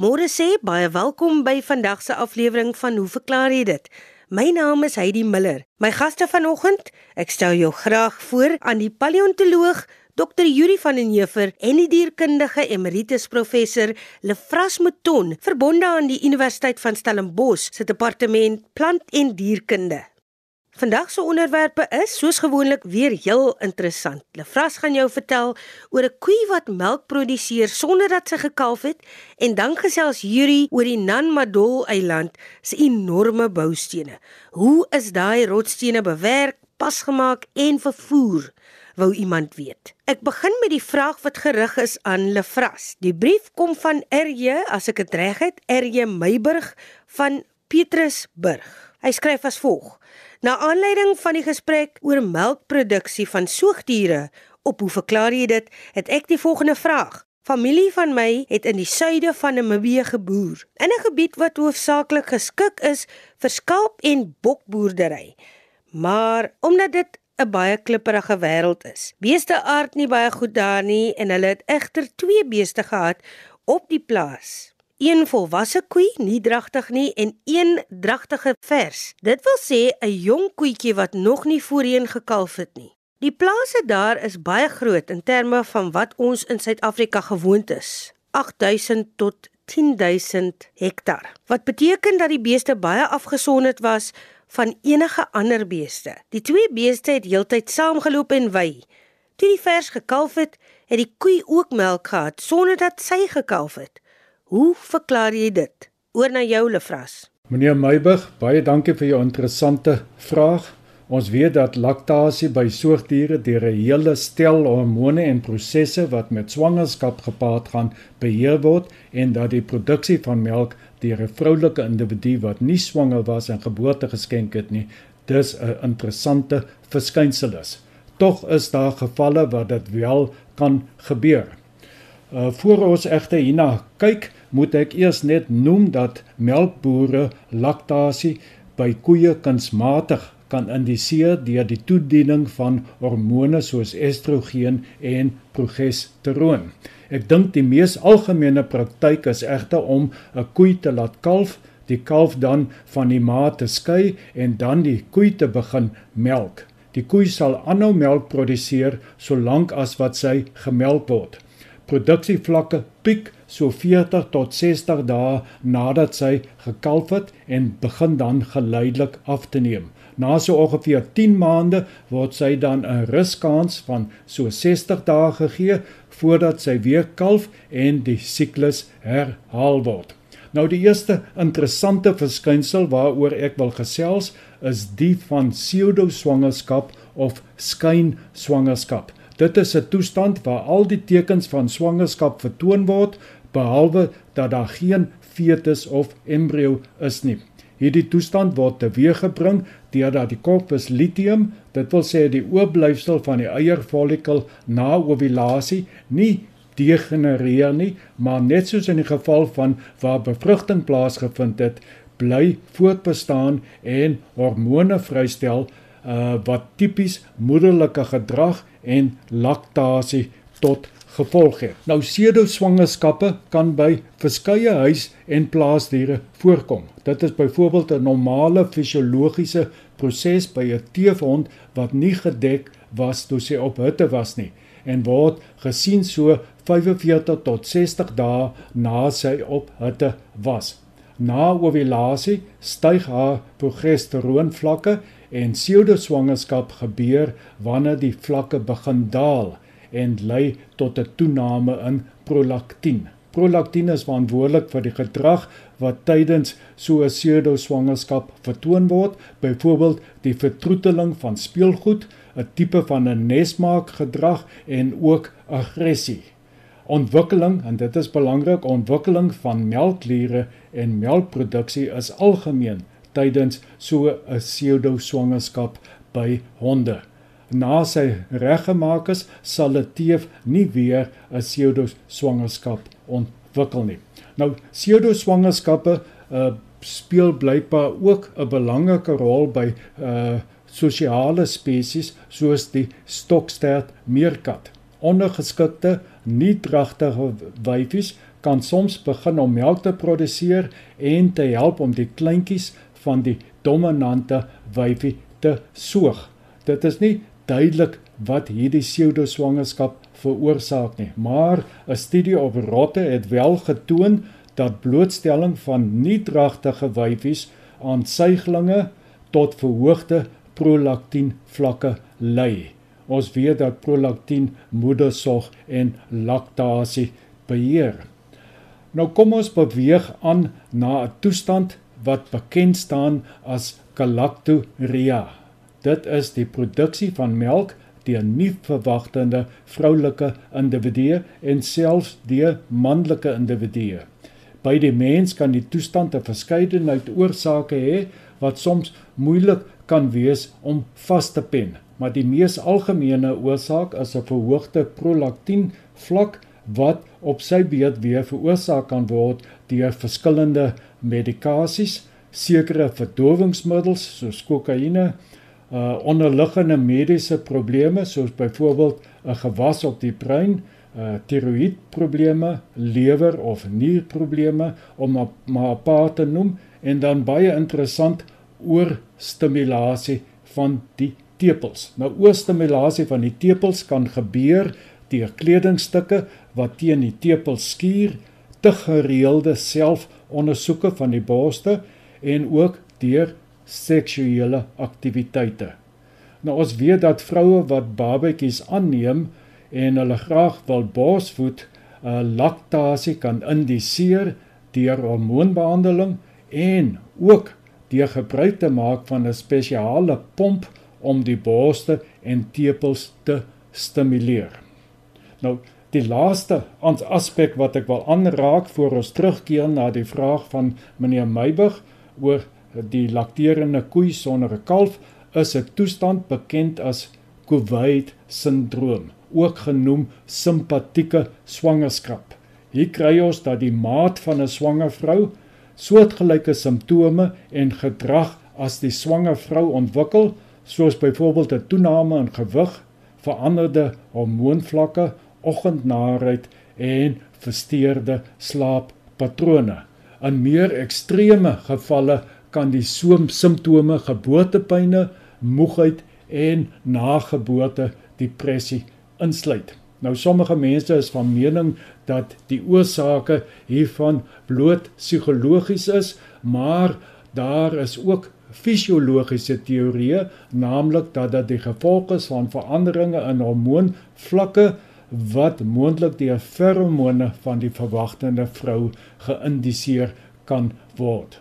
Môre sê baie welkom by vandag se aflewering van Hoe verklaar jy dit? My naam is Heidi Miller. My gaste vanoggend, ek stel jou graag voor aan die paleontoloog Dr. Yuri van den Heever en die dierkundige emeritus professor Lefras Mouton, verbonde aan die Universiteit van Stellenbosch se departement plant en dierkunde. Vandag se onderwerpe is soos gewoonlik weer heel interessant. Lefras gaan jou vertel oor 'n koei wat melk produseer sonder dat sy gekalf het en dan gesels Yuri oor die Nanmadol eiland se enorme boustene. Hoe is daai rotstene bewerk, pasgemaak en vervoer? Wou iemand weet. Ek begin met die vraag wat gerig is aan Lefras. Die brief kom van RJ, as ek dit reg het, RJ Meiburg van Petrusburg. Hy skryf as volg: Na aanleiding van die gesprek oor melkproduksie van soogdiere, op hoe verklaar jy dit? Het ek die volgende vraag. Familie van my het in die suide van Namibië geboer, in 'n gebied wat hoofsaaklik geskik is vir skaap en bokboerdery. Maar omdat dit 'n baie klipprige wêreld is, beeste aard nie baie goed daar nie en hulle het egter twee beeste gehad op die plaas een volwasse koei, nie dragtig nie en een dragtige vers. Dit wil sê 'n jong koetjie wat nog nie voorheen gekalf het nie. Die plase daar is baie groot in terme van wat ons in Suid-Afrika gewoond is. 8000 tot 10000 hektar. Wat beteken dat die beeste baie afgesonderd was van enige ander beeste. Die twee beeste het heeltyd saamgeloop en wy. Toe die vers gekalf het, het die koei ook melk gehad sonder dat sy gekalf het. Hoe verklaar jy dit? Oor na jou Lefras. Meneer Meybig, baie dankie vir jou interessante vraag. Ons weet dat laktasie by soogdiere deur 'n hele stel hormone en prosesse wat met swangerskap gepaard gaan beheer word en dat die produksie van melk deur 'n vroulike individu wat nie swanger was en geboorte geskenk het nie, dis 'n interessante verskynsel is. Tog is daar gevalle waar dit wel kan gebeur. Uh voor ons egter hierna kyk, moet ek eers net noem dat melkbore laktasie by koeie kunsmatig kan indiseer deur die toediening van hormone soos estrogen en progesteroon. Ek dink die mees algemene praktyk is egter om 'n koei te laat kalf, die kalf dan van die ma te skei en dan die koei te begin melk. Die koei sal aanhou melk produseer solank as wat sy gemelk word. Produksievlakke piek so 40 tot 60 dae nadat sy gekalf het en begin dan geleidelik af te neem. Na so ongeveer 10 maande word sy dan 'n ruskans van so 60 dae gegee voordat sy weer kalf en die siklus herhaal word. Nou die eerste interessante verskynsel waaroor ek wil gesels is die van pseudoswangerskap of skynswangerskap. Dit is 'n toestand waar al die tekens van swangerskap vertoon word, behalwe dat daar geen fetus of embrio is nie. Hierdie toestand word teweeggebring deurdat die korpus luteum, dit wil sê die oorblyfsel van die eierfollikel na ovulasie, nie degenereer nie, maar net soos in die geval van waar bevrugting plaasgevind het, bly voortbestaan en hormone vrystel uh, wat tipies moederlike gedrag en laktasie tot gevolg het. Nou pseudoswangerskappe kan by verskeie huis- en plaasdiere voorkom. Dit is byvoorbeeld 'n normale fisiologiese proses by 'n teefhond wat nie gedek was toe sy op hitte was nie en word gesien so 45 tot 60 dae na sy op hitte was. Na ovulasie styg haar progesteroonvlakke en pseudoswangerskap gebeur wanneer die vlakke begin daal en lei tot 'n toename in prolaktien. Prolaktien is verantwoordelik vir die gedrag wat tydens so 'n pseudoswangerskap vertoon word, byvoorbeeld die vertroeteling van speelgoed, 'n tipe van 'n nesmaak gedrag en ook aggressie. Ontwikkeling en dit is belangrik, ontwikkeling van melkliere en melkproduksie is algemeen tydens so 'n pseudoswangerskap by honde na sy reggemaak is, sal 'n teef nie weer 'n pseudoswangerskap ontwikkel nie. Nou pseudoswangerskappe uh, speel blykbaar ook 'n belangrike rol by uh sosiale spesies soos die stokstert meerkat. Ondergeskikte, nie dragtige wyfies kan soms begin om melk te produseer en te help om die kleintjies van die dominante wyfie te soog. Dit is nie duidelik wat hierdie pseudoswangerskap veroorsaak nie, maar 'n studie op rotte het wel getoon dat blootstelling van nie-dragtige wyfies aan suiglinge tot verhoogde prolaktin vlakke lei. Ons weet dat prolaktin moedersog en laktasie beheer. Nou kom ons beweeg aan na 'n toestand wat bekend staan as galaktoria. Dit is die produksie van melk deur nie verwagtende vroulike individue en selfs deur manlike individue. By die mens kan die toestand 'n verskeidenheid oorsake hê wat soms moeilik kan wees om vas te pen, maar die mees algemene oorsaak is 'n verhoogde prolaktin vlak wat op sy beurt weer veroorsaak kan word deur verskillende medikasies, sekere verdowingsmiddels soos kokaine, uh onderliggende mediese probleme soos byvoorbeeld 'n gewas op die brein, uh tiroïedprobleme, lewer of nierprobleme om maar 'n paar te noem en dan baie interessant oorstimulasie van die tepels. Nou oorstimulasie van die tepels kan gebeur deur kledingstukke wat teen die tepels skuur, te gereelde selfondersoeke van die borste en ook deur seksuele aktiwiteite. Nou ons weet dat vroue wat babatjies aanneem en hulle graag wil borsvoed, uh, laktasie kan indiseer deur hormoonbehandeling en ook deur gebruik te maak van 'n spesiale pomp om die borste en tepels te stimuleer. Nou die laaste aspek wat ek wil aanraak voor ons terugkeer na die vraag van meneer Meyburg oor die lakterende koei sonder 'n kalf is 'n toestand bekend as Kuwait sindroom, ook genoem simpatieke swangerskap. Hier kry ons dat die maat van 'n swanger vrou soortgelyke simptome en gedrag as die swanger vrou ontwikkel, soos byvoorbeeld 'n toename in gewig, veranderde hormoonvlakke, oggendnaarheid en versteurde slaappatrone. In meer ekstreme gevalle kan die simptome geboortepyne, moegheid en nageboorte depressie insluit. Nou sommige mense is van mening dat die oorsake hiervan bloot psigologies is, maar daar is ook fisiologiese teorieë, naamlik dat dit die gevolg is van veranderinge in hormoonvlakke wat moontlik deur feromone van die verwagtende vrou geïndiseer kan word.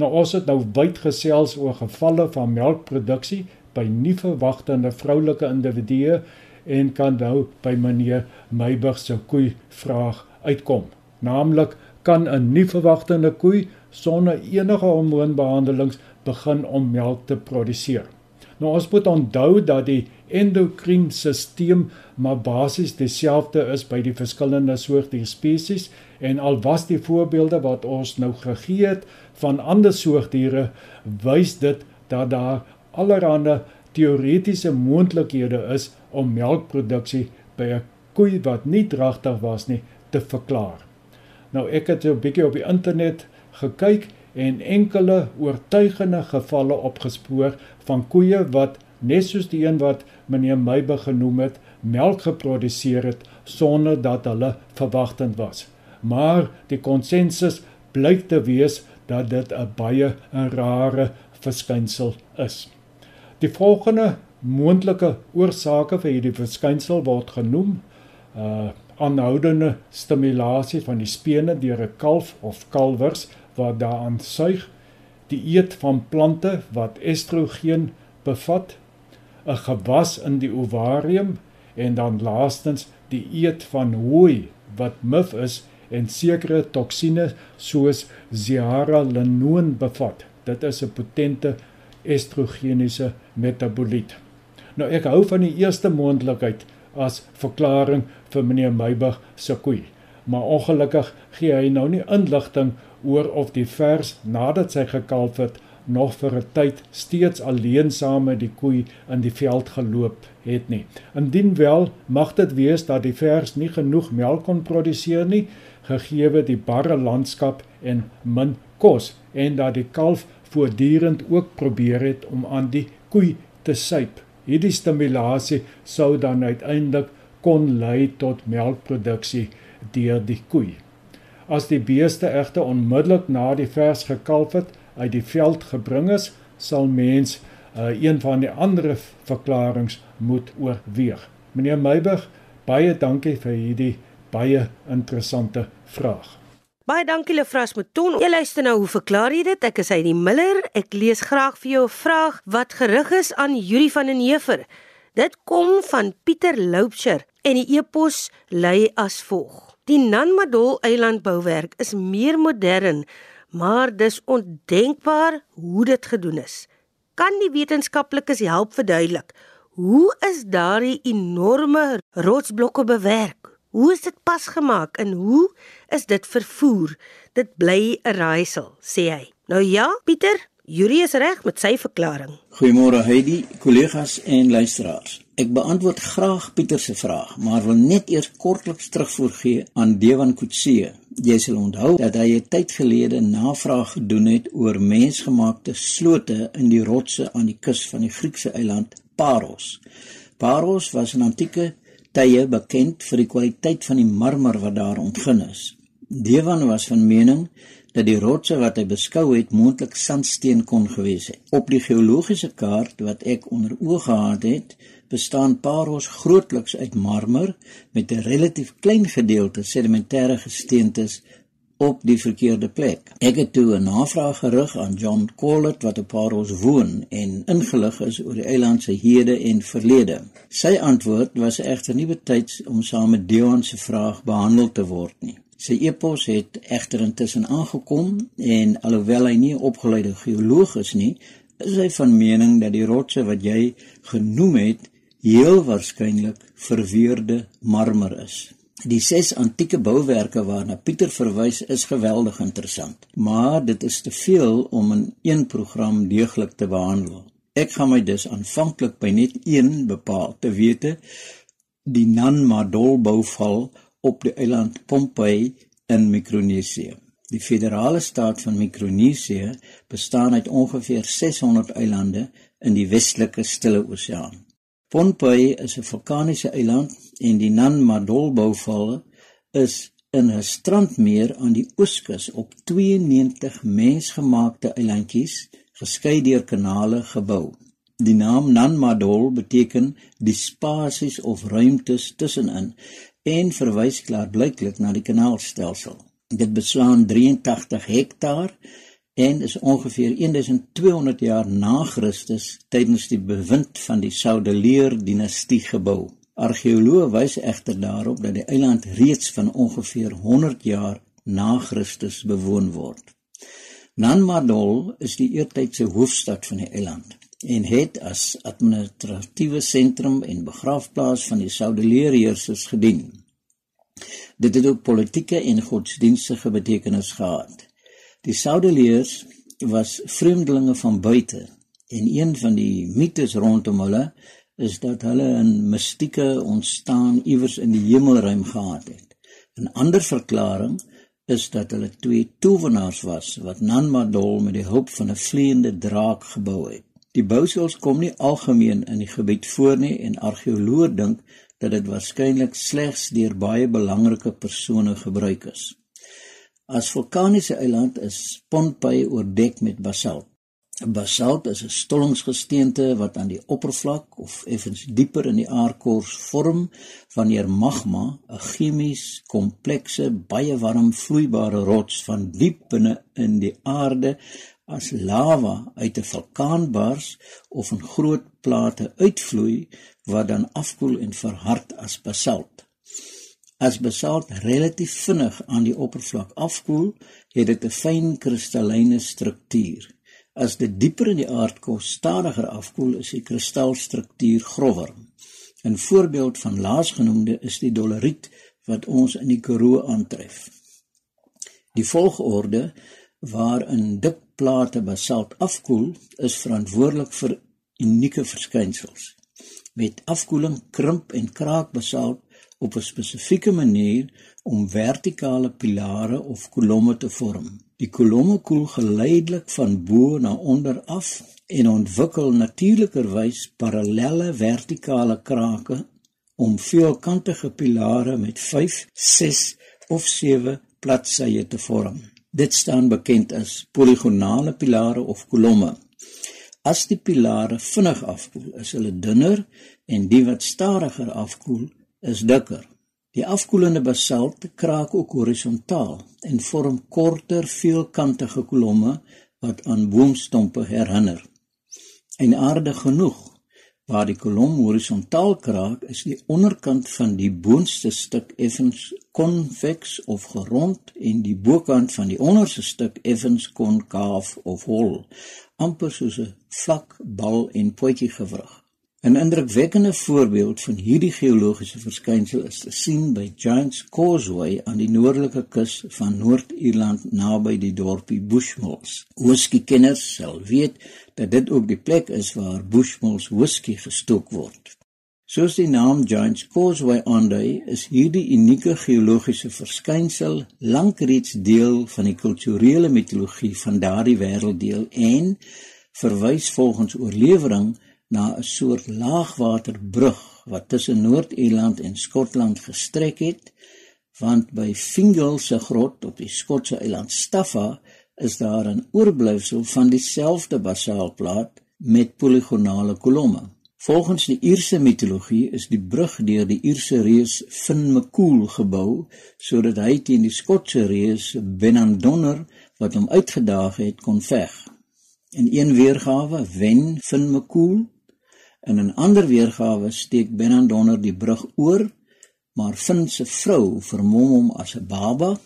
Nou ons het nou wyd gesels oor gevalle van melkproduksie by nie verwagtende vroulike individue en kan nou by meneer Meyburg se koei vraag uitkom. Naamlik kan 'n nie verwagtende koei sonder enige hormoonbehandelings begin om melk te produseer. Nou ons moet onthou dat die endokrienstelsel maar basies dieselfde is by die verskillende soorte spesies en al was die voorbeelde wat ons nou gegee het van ander soogdiere wys dit dat daar allerlei teoretiese moontlikhede is om melkproduksie by 'n koei wat nie dragtig was nie te verklaar. Nou ek het 'n bietjie op die internet gekyk en enkele oortuigende gevalle opgespoor van koeie wat net soos die een wat meneer Meybe genoem het, melk geproduseer het sonder dat hulle verwagtend was. Maar die konsensus blyk te wees dat dit 'n baie 'n rare verskynsel is. Die volgende moontlike oorsake vir hierdie verskynsel word genoem uh aanhoudende stimulasie van die spene deur 'n kalf of kalwers wat daaraan suig, die eet van plante wat estrogen bevat, 'n gewas in die ovarium en dan laastens die eet van hooi wat mif is en sekere toksine soos zearalenone bevat. Dit is 'n potente estrogeniese metaboliet. Nou ek hou van die eerste moontlikheid as verklaring vir meneer Meybug se koei, maar ongelukkig gee hy nou nie inligting oor of die vers nadat sy gekalf het nog vir 'n tyd steeds alleen saam met die koei in die veld geloop het nie. Indien wel, mag dit wees dat die vers nie genoeg melk kon produseer nie, gegee die barre landskap en min kos en dat die kalf voortdurend ook probeer het om aan die koei te suip. Hierdie stimulasie sou dan uiteindelik kon lei tot melkproduksie deur die koei. As die beeste egter onmiddellik na die vers gekalf het uit die veld gebring is, sal mens uh, een van die ander verklaringe moet oorweeg. Meneer Meiburg, baie dankie vir hierdie baie interessante vraag. Baie dankie Lefras Mouton. Jy luister nou, hoe verklaar jy dit? Ek is Heidi Miller. Ek lees graag vir jou 'n vraag wat gerig is aan Yuri van den Heever. Dit kom van Pieter Loupsher en die epos lui as volg: Die Nanmadol eilandbouwerk is meer modern, maar dis ondenkbaar hoe dit gedoen is. Kan die wetenskaplikes help verduidelik hoe is daardie enorme rotsblokke bewerk? Hoe is dit pas gemaak en hoe is dit vervoer? Dit bly 'n raaisel, sê hy. Nou ja, Pieter, Juri is reg met sy verklaring. Goeiemôre Heidi, kollegas en luisteraars. Ek beantwoord graag Pieter se vraag, maar wil net eers kortliks terugvoer aan Dewan Kutse. Jy sal onthou dat hy 'n tyd gelede navraag gedoen het oor mensgemaakte slote in die rotse aan die kus van die Griekse eiland Paros. Paros was 'n antieke tye bekend vir die kwaliteit van die marmer wat daar ontgin is. Dewan was van mening dat die rotse wat hy beskou het moontlik sandsteen kon gewees het. Op die geologiese kaart wat ek onder oë gehad het, bestaan Paros grootliks uit marmer met 'n relatief klein gedeelte sedimentêre gesteentes op die verkeerde plek. Ek het toe 'n navraag gerig aan John Collett wat op Paros woon en ingelig is oor die eiland se hede en verlede. Sy antwoord was egter nie betyds om saam met Dion se vraag behandel te word nie. Sy epos het egter intussen aangekom en alhoewel hy nie 'n opgeleide geoloog is nie, is hy van mening dat die rotse wat jy genoem het heel waarskynlik verweerde marmer is. Die ses antieke bouwerke waarna Pieter verwys is geweldig interessant, maar dit is te veel om in een program deeglik te behandel. Ek gaan my dus aanvanklik by net een bepaal, te wete die Nan Madol bouval op die eiland Pompei in Mikronesië. Die federale staat van Mikronesië bestaan uit ongeveer 600 eilande in die westelike Stille Oseaan. Pohnpei is 'n vulkaniese eiland en die Nan Madol bouvalle is in 'n strandmeer aan die ooskus op 92 mensgemaakte eilandjies geskei deur kanale gebou. Die naam Nan Madol beteken die spasies of ruimtes tussenin en verwys klaarblyklik na die kanaalstelsel. Dit beslaan 83 hektaar en is ongeveer 1200 jaar na Christus tydens die bewind van die Saudeleer dinastie gebou. Argeoloë wys egter daarop dat die eiland reeds van ongeveer 100 jaar na Christus bewoon word. Nanmadol is die eertydse hoofstad van die eiland en het as administratiewe sentrum en begraafplaas van die Saudeleer heersers gedien. Dit het ook politieke en godsdienstige betekenis gehad. Die Saudeleers was vreemdelinge van buite en een van die mites rondom hulle is dat hulle 'n mistieke ontstaan iewers in die hemelruim gehad het. 'n Ander verklaring is dat hulle twee towenaars was wat Nanmadol met die hulp van 'n vleiende draak gebou het. Die bousels kom nie algemeen in die gebied voor nie en argeoloë dink dat dit waarskynlik slegs deur baie belangrike persone gebruik is. As vulkaniese eiland is Pohnpei oordek met basalt. Basalt is 'n stollingsgesteente wat aan die oppervlak of effens dieper in die aardkors vorm wanneer magma, 'n chemies komplekse, baie warm vloeibare rots van diep binne in die aarde as lava uit 'n vulkaan bars of in groot plate uitvloei wat dan afkoel en verhard as basalt. As basalt relatief vinnig aan die oppervlak afkoel, het dit 'n fyn kristalline struktuur. As dit dieper in die aardkos stadiger afkoel, is die kristalstruktuur grower. 'n Voorbeeld van laasgenoemde is die doleriet wat ons in die Karoo aantref. Die volgorde waarin dik plate basalt afkoel, is verantwoordelik vir unieke verskynsels. Met afkoeling krimp en kraak basalt op 'n spesifieke manier om vertikale pilare of kolomme te vorm. Die kolomme koel geleidelik van bo na onder af en ontwikkel natuurlikerwys parallelle vertikale krake om veelkantige pilare met 5, 6 of 7 bladsye te vorm. Dit staan bekend as poligonale pilare of kolomme. As die pilare vinnig afkoel, is hulle dunner en die wat stadiger afkoel, is dikker. Die afkoelende basalt kraak ook horisontaal en vorm korter, veelkantige kolomme wat aan boomstompe herinner. En aardig genoeg, waar die kolom horisontaal kraak, is die onderkant van die boonste stuk effens konveks of gerond en die bokant van die onderste stuk effens konkaaf of hol, amper soos 'n vlak bal en potjie gewrig. 'n Indrukwekkende voorbeeld van hierdie geologiese verskynsel is te sien by Giants Causeway aan die noordelike kus van Noord-Ierland naby die dorpie Bushmills. Whisky kenners sal weet dat dit ook die plek is waar Bushmills whisky gestook word. Soos die naam Giants Causeway aandui, is hierdie unieke geologiese verskynsel lankreeds deel van die kulturele mitologie van daardie wêrelddeel en verwys volgens oorlewering na 'n soort laagwaterbrug wat tussen Noord-Ierland en Skotland gestrek het, want by Fingal se grot op die Skotse eiland Staffa is daar 'n oorblyfsel van dieselfde basaalplaat met poligonale kolomme. Volgens die Ierse mitologie is die brug deur die Ierse reus Finn McCool gebou sodat hy teen die Skotse reus Benandonner wat hom uitgedaag het kon veg. In een weergawe wen Finn McCool en in 'n ander weergawe steek Benandonner die brug oor, maar Finn se vrou vermom hom as 'n baba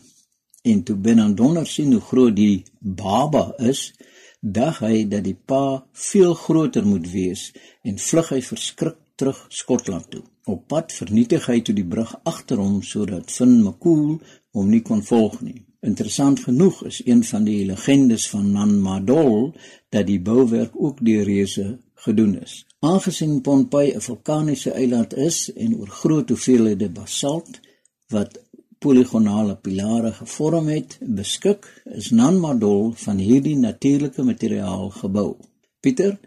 En toe Benandonner sien hoe groot die baba is, dag hy dat die pa veel groter moet wees en vlug hy verskrik terug Skotland toe. Op pad vernietig hy toe die brug agter hom sodat Finn McCool hom nie kon volg nie. Interessant genoeg is een van die legendes van Nanmadol dat die bouwerk ook deur reuse gedoen is. Aangesien Pohnpei 'n vulkaniese eiland is en oor groot hoeveelhede basalt wat poligonale pilare gevorm het, beskik, is Nanmadol van hierdie natuurlike materiaal gebou. Pieter,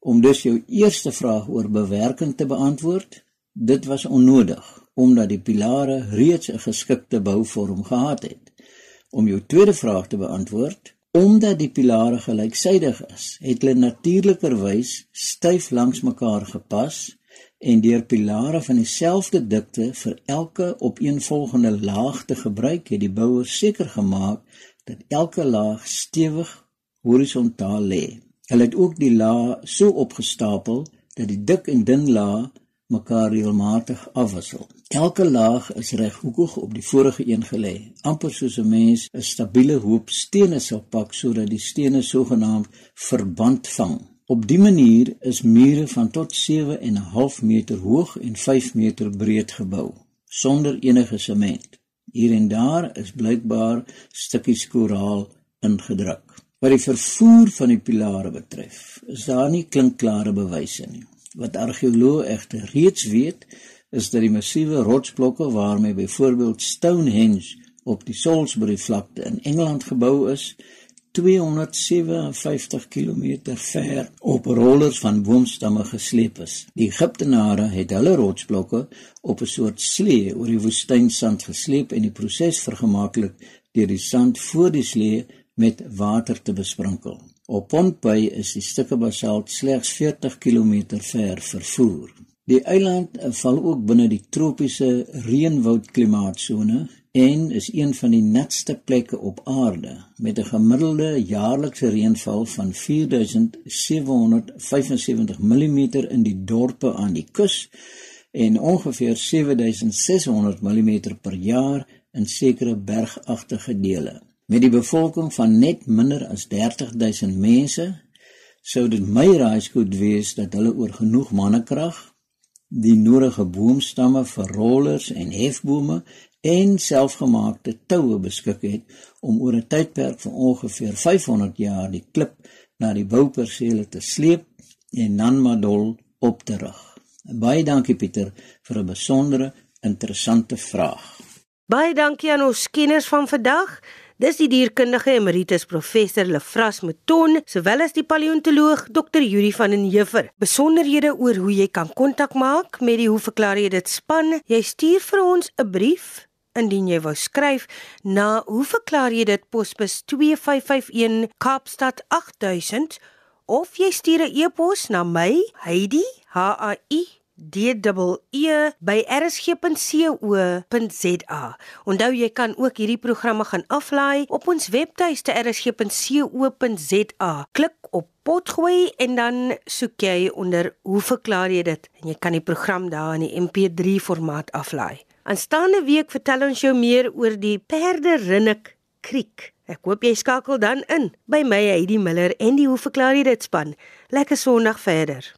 om dus jou eerste vraag oor bewerking te beantwoord, dit was onnodig omdat die pilare reeds 'n geskikte bouvorm gehad het. Om jou tweede vraag te beantwoord, omdat die pilare gelyksydig is, het hulle natuurlikerwys styf langs mekaar gepas en deur pilare van dieselfde dikte vir elke opeenvolgende laag te gebruik, het die bouers seker gemaak dat elke laag stewig horisontaal lê. Hulle het ook die lae so opgestapel dat die dik en dun laag mekaar regelmatig afwissel. Elke laag is reghoekig op die vorige een gelê, amper soos 'n mens 'n stabiele hoop stene sou pak sodat die stene sogenaamd verband vang. Op die manier is mure van tot 7 en 'n half meter hoog en 5 meter breed gebou sonder enige sement. Hier en daar is blykbaar stukkies koraal ingedruk. Wat die vervoer van die pilare betref, is daar nie klinkklare bewyse nie. Wat argeoloë egter reeds weet, is dat die massiewe rotsblokke waarmee byvoorbeeld Stonehenge op die Salisbury vlakte in Engeland gebou is, 257 km ver op rollers van boomstamme gesleep is. Die Egiptenare het hulle rotsblokke op 'n soort slee oor die woestynsand gesleep en die proses vergemaklik deur die sand voor die slee met water te besprinkel. Op Pohnpei is die stukke basalt slegs 40 km ver vervoer. Die eiland val ook binne die tropiese reënwoud klimaatsone en is een van die natste plekke op aarde met 'n gemiddelde jaarlikse reënval van 4775 mm in die dorpe aan die kus en ongeveer 7600 mm per jaar in sekere bergagtige dele. Met die bevolking van net minder as 30000 mense sou dit my raaiskoot wees dat hulle oor genoeg mannekrag die nodige boomstamme vir rollers en hefbome en selfgemaakte toue beskik het om oor 'n tydperk van ongeveer 500 jaar die klip na die boupersele te sleep en Nanmadol op te rig. Baie dankie Pieter vir 'n besondere interessante vraag. Baie dankie aan ons kenners van vandag. Dis die dierkundige emeritus professor Lefras Mouton, sowel as die paleontoloog Dr. Yuri van den Heever. Besonderhede oor hoe jy kan kontak maak met die Hoe verklaar jy dit span? Jy stuur vir ons 'n brief indien jy wou skryf na Hoe verklaar jy dit posbus 2551 Kaapstad 8000 of jy stuur 'n e-pos na my Heidi H A I D E by rsg.co.za. Onthou jy kan ook hierdie programme gaan aflaai op ons webtuiste rsg.co.za. Klik op potgooi en dan soek jy onder hoe verklaar jy dit en jy kan die program daar in die MP3 formaat aflaai. Aanstaande week vertel ons jou meer oor die Perde Rinnik Kriek. Ek hoop jy skakel dan in by my Heidi Miller en die hoe verklaar jy dit span. Lekker Sondag verder.